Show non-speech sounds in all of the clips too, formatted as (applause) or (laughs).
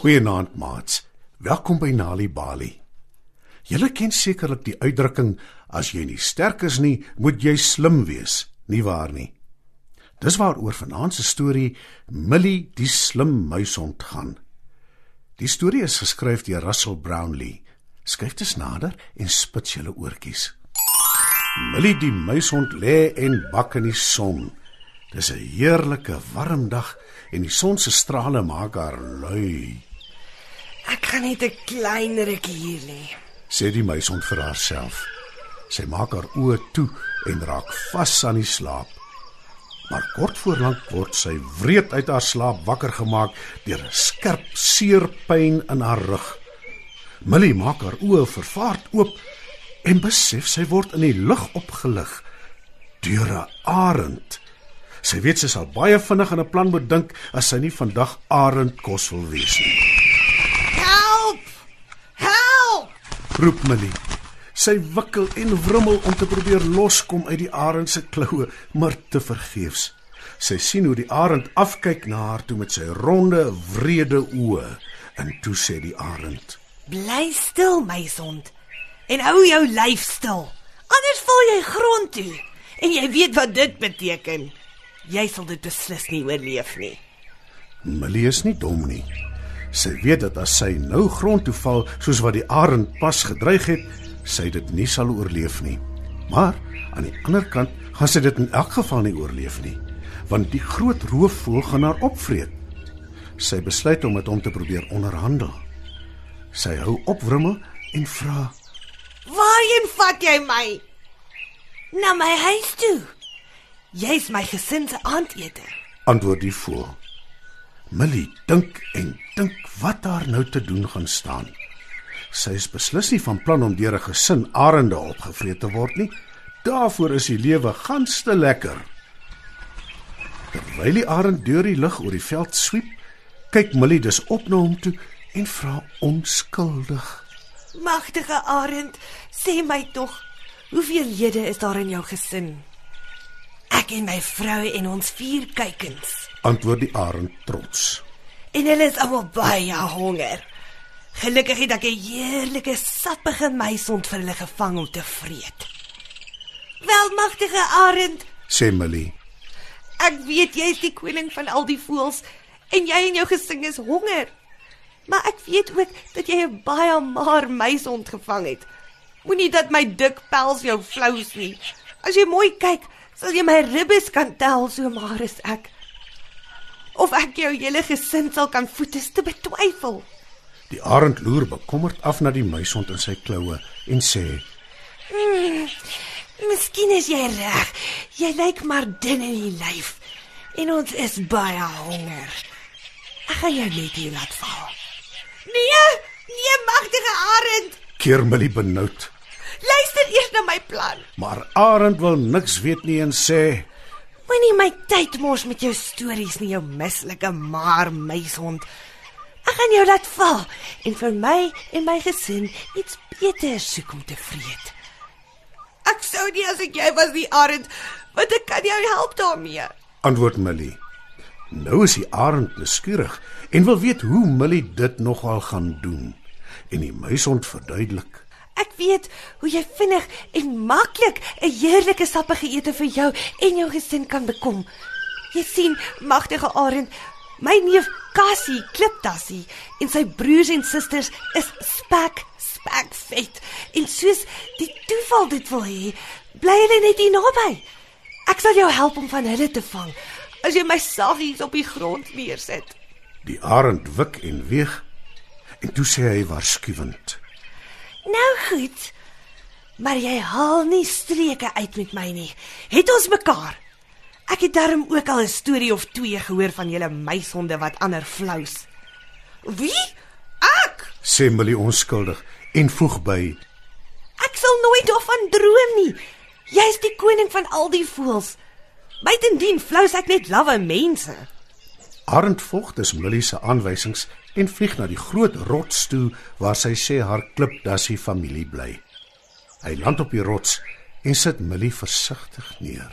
Goeienaand, maats. Welkom by Nali Bali. Julle ken sekerlik die uitdrukking as jy nie sterk is nie, moet jy slim wees, nie waar nie? Dis waaroor vanaand se storie Millie die slim muishond gaan. Die storie is geskryf deur Russell Brownlee. Skryf dit nader en spits julle oortjies. Millie die muishond lê en bak in die son. Dis 'n heerlike warm dag en die son se strale maak haar lui. Ek kan net 'n klein rukkie hier lê. Sê die muishond vir haarself. Sy maak haar oë toe en raak vas aan die slaap. Maar kort voor lank word sy wreed uit haar slaap wakker gemaak deur 'n skerp seerpyn in haar rug. Millie maak haar oë vervaard oop en besef sy word in die lug opgelig deur 'n arend. Sy weet sy sal baie vinnig aan 'n plan moet dink as sy nie vandag arendkos wil wees nie. Help! Help! Roep Millie. Sy wikkel en wrimmel om te probeer loskom uit die arend se kloue, maar te vergeefs. Sy sien hoe die arend afkyk na haar toe met sy ronde, wrede oë. En toe sê die arend: Bly stil, my sond. En hou jou lyf stil. Anders val jy grond toe. En jy weet wat dit beteken. Jy sal dit beslis nie oorleef nie. Millie is nie dom nie. Sy weet dat as sy nou grond toe val, soos wat die arend pas gedreig het, sy dit nie sal oorleef nie. Maar aan die ander kant gaan sy dit in elk geval nie oorleef nie, want die groot roofvoël gaan haar opvreet. Sy besluit om met hom te probeer onderhandel. Sy hou op wrimmel en vra: Waarheen vat jy my? Na my huis toe. Jy's my gesin se aandete. Antwoord die voël. Millie dink en dink wat haar nou te doen gaan staan. Sy is beslis nie van plan om deur 'n gesin arende opgevreet te word nie. Daarvoor is die lewe gans te lekker. Terwyl die arend deur die lug oor die veld swiep, kyk Millie dus op na hom toe en vra onskuldig: Magtige Arend, sê my tog, hoeveel lede is daar in jou gesin? Ek en my vrou en ons vier kykens. Antwoord die arend trots. En hulle is almal baie honger. Gelukkig het ek 'n heerlike sappige muisond vir hulle gevang om te vreet. Welmagtige Arend, Sê Millie: ek weet jy is die koning van al die voëls en jy en jou gesin is honger. Maar ek weet ook dat jy 'n baie maar muisond gevang het. Moenie dat my dik pels jou flous nie. As jy mooi kyk, sal jy my ribbes kan tel, so maar is ek. Of ek jou hele gesin sal kan voed is te betwyfel. Die arend loer bekommerd af na die muisond in sy kloue en sê: Miskien is jy reg. Jy lyk maar dun in die lyf en ons is baie honger. Ek gaan jou net hier laat val. Nee, nee magtige arend. "Keer Millie benoud." Luister eers na my plan. Maar arend wil niks weet nie en sê: Moenie my tyd mors met jou stories nie, jou mislike maar meishond. Ek gaan jou laat val en vir my en my gesin iets beter soek om te vreet. Ek sou nie as ek jy was die arend, want ek kan jou help daarmee. Antwoord Millie. Nou is die arend nuuskierig en wil weet hoe Millie dit nogal gaan doen. En die muishond verduidelik: Ek weet hoe jy vinnig en maklik 'n heerlike sappige ete vir jou en jou gesin kan bekom. Jy sien, magtige arend, my neef Cassie Kliptassie en sy broers en susters is spek spek vet. En soos die toeval dit wil hê, bly hulle net hier naby. Ek sal jou help om van hulle te vang as jy my saggies op die grond neersit. Die arend wik en weeg en toe sê hy waarskuwend: Nou goed. Maar jy haal nie streke uit met my nie. Het ons mekaar? Ek het darm ook al 'n storie of twee gehoor van julle meishonde wat ander flous. Wie? Ek. sê Millie onskuldig en voeg by: Ek sal nooit daarvan droom nie. Jy's die koning van al die voëls. Buitendien flous ek net lawwe mense. Arend volg dus Millie se aanwysings en vlieg na die groot rots toe waar sy sê haar klipdassie familie bly. Hy land op die rots en sit Millie versigtig neer.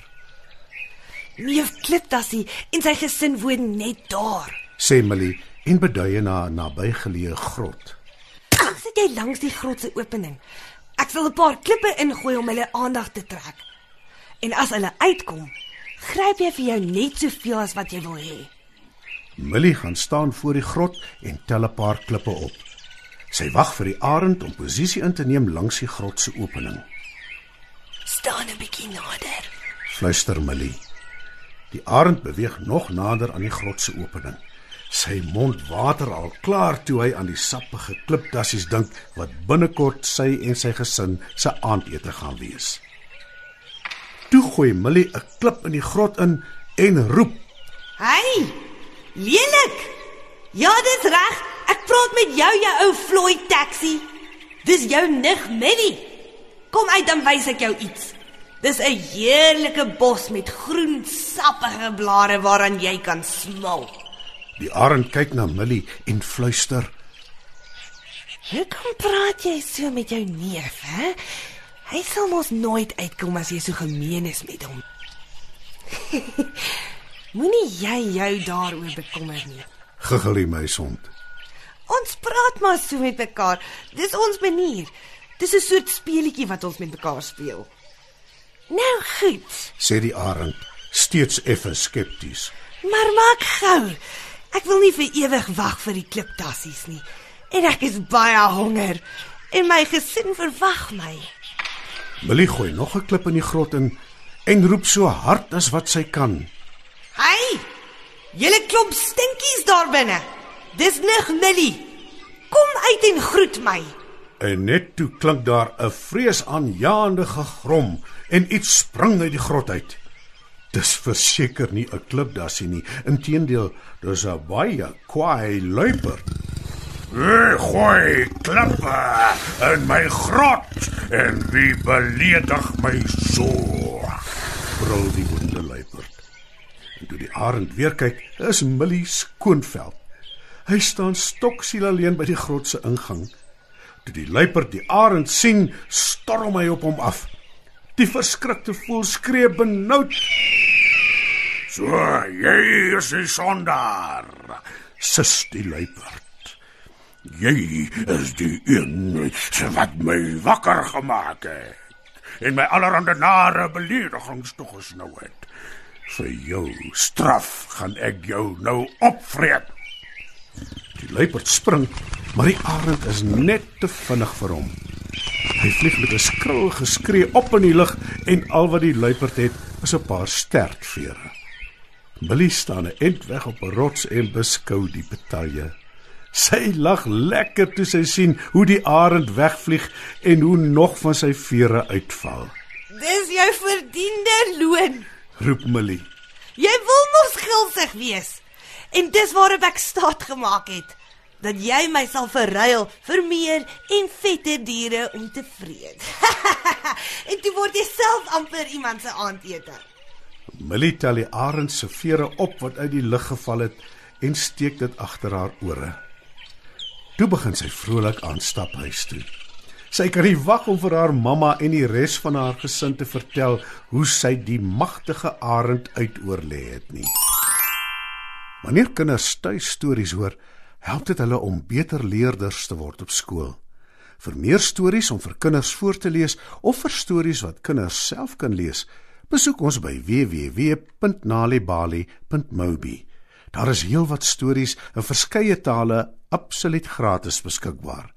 Neef Kliptassie en sy gesin woon net daar. sê Millie en beduie na 'n nabygeleë grot. Sit jy langs die grot se opening. Ek sal 'n paar klippe ingooi om hulle aandag te trek. En as hulle uitkom, gryp jy vir jou net soveel as wat jy wil hê. Millie gaan staan voor die grot en tel 'n paar klippe op. Sy wag vir die arend om posisie in te neem langs die grot se opening. Staan 'n bietjie nader. Fluister Millie. Die arend beweeg nog nader aan die grot se opening. Sy mond water al klaar toe hy aan die sappige klipdassies dink wat binnekort sy en sy gesin se aandete gaan wees. Toe gooi Millie 'n klip in die grot in en roep: Hey! Lelik. Ja, dis reg. Ek praat met jou, jou ou Floyd taxi. Dis jou nig Millie. Kom uit dan wys ek jou iets. Dis 'n heerlike bos met groen sappige blare waaraan jy kan smal. Die arend kyk na Millie en fluister: Hoekom praat jy so met jou neef, hè? Hy sal mos nooit uitkom as jy so gemeen is met hom. (laughs) Moenie jy jou daaroor bekommer nie. "Giggel die meisond." Ons praat maar so met mekaar. Dis ons manier. Dis 'n soort speletjie wat ons met mekaar speel. Nou goed, sê die arend, steeds effe skepties. maar maak gou. Ek wil nie vir ewig wag vir die kliptassies nie. En ek is baie honger en my gesin verwag my. Millie gooi nog 'n klip in die grot in en roep so hard as wat sy kan. Hey! Julle klomp stinkies daar binne. Dis nig Millie. Kom uit en groet my. En net toe klink daar 'n vreesaanjaende gegrom en iets spring uit die grot uit. Dis verseker nie 'n klipdassie nie, inteendeel, dis 'n baie kwaai luiper. Ek gooi klippe in my grot en wie beledig my so? brul die wonde luiperd. En toe die arend weer kyk, is Millie skoonveld. Hy staan stoksiel alleen by die grot se ingang. Toe die luiperd die arend sien, storm hy op hom af. Die verskrikte voël skree benoud, So, jy is die sondaar. sis die luiperd. Jy is die een wat my wakker gemaak het en my allerhande nare beledigings toegesnou het. Vir jou straf gaan ek jou nou opvreet. Die luiperd spring, maar die arend is net te vinnig vir hom. Hy vlieg met 'n skril geskree op in die lug en al wat die luiperd het, is 'n paar stertvere. Millie staan 'n end weg op 'n rots en beskou die betalje. Sy lag lekker toe sy sien hoe die arend wegvlieg en hoe nog van sy vere uitval. Dis jou verdiende loon. Roep Millie. Jy wil mos gulsig wees. En dis waarop ek staat gemaak het dat jy my sal verruil vir meer en vetter diere om te vreet. (laughs) en toe word jy self amper iemand se aandete. Millie tel die arend se vere op wat uit die lug geval het en steek dit agter haar ore. Toe begin sy vrolik aanstap huis toe. Sy kan nie wag om vir haar mamma en die res van haar gesin te vertel hoe sy die magtige arend uitoorlê het nie. Wanneer kinders tuis stories hoor, help dit hulle om beter leerders te word op skool. Vir meer stories om vir kinders voor te lees of vir stories wat kinders self kan lees, besoek ons by www.nalibali.mobi. Daar is heelwat stories in verskeie tale absoluut gratis beskikbaar.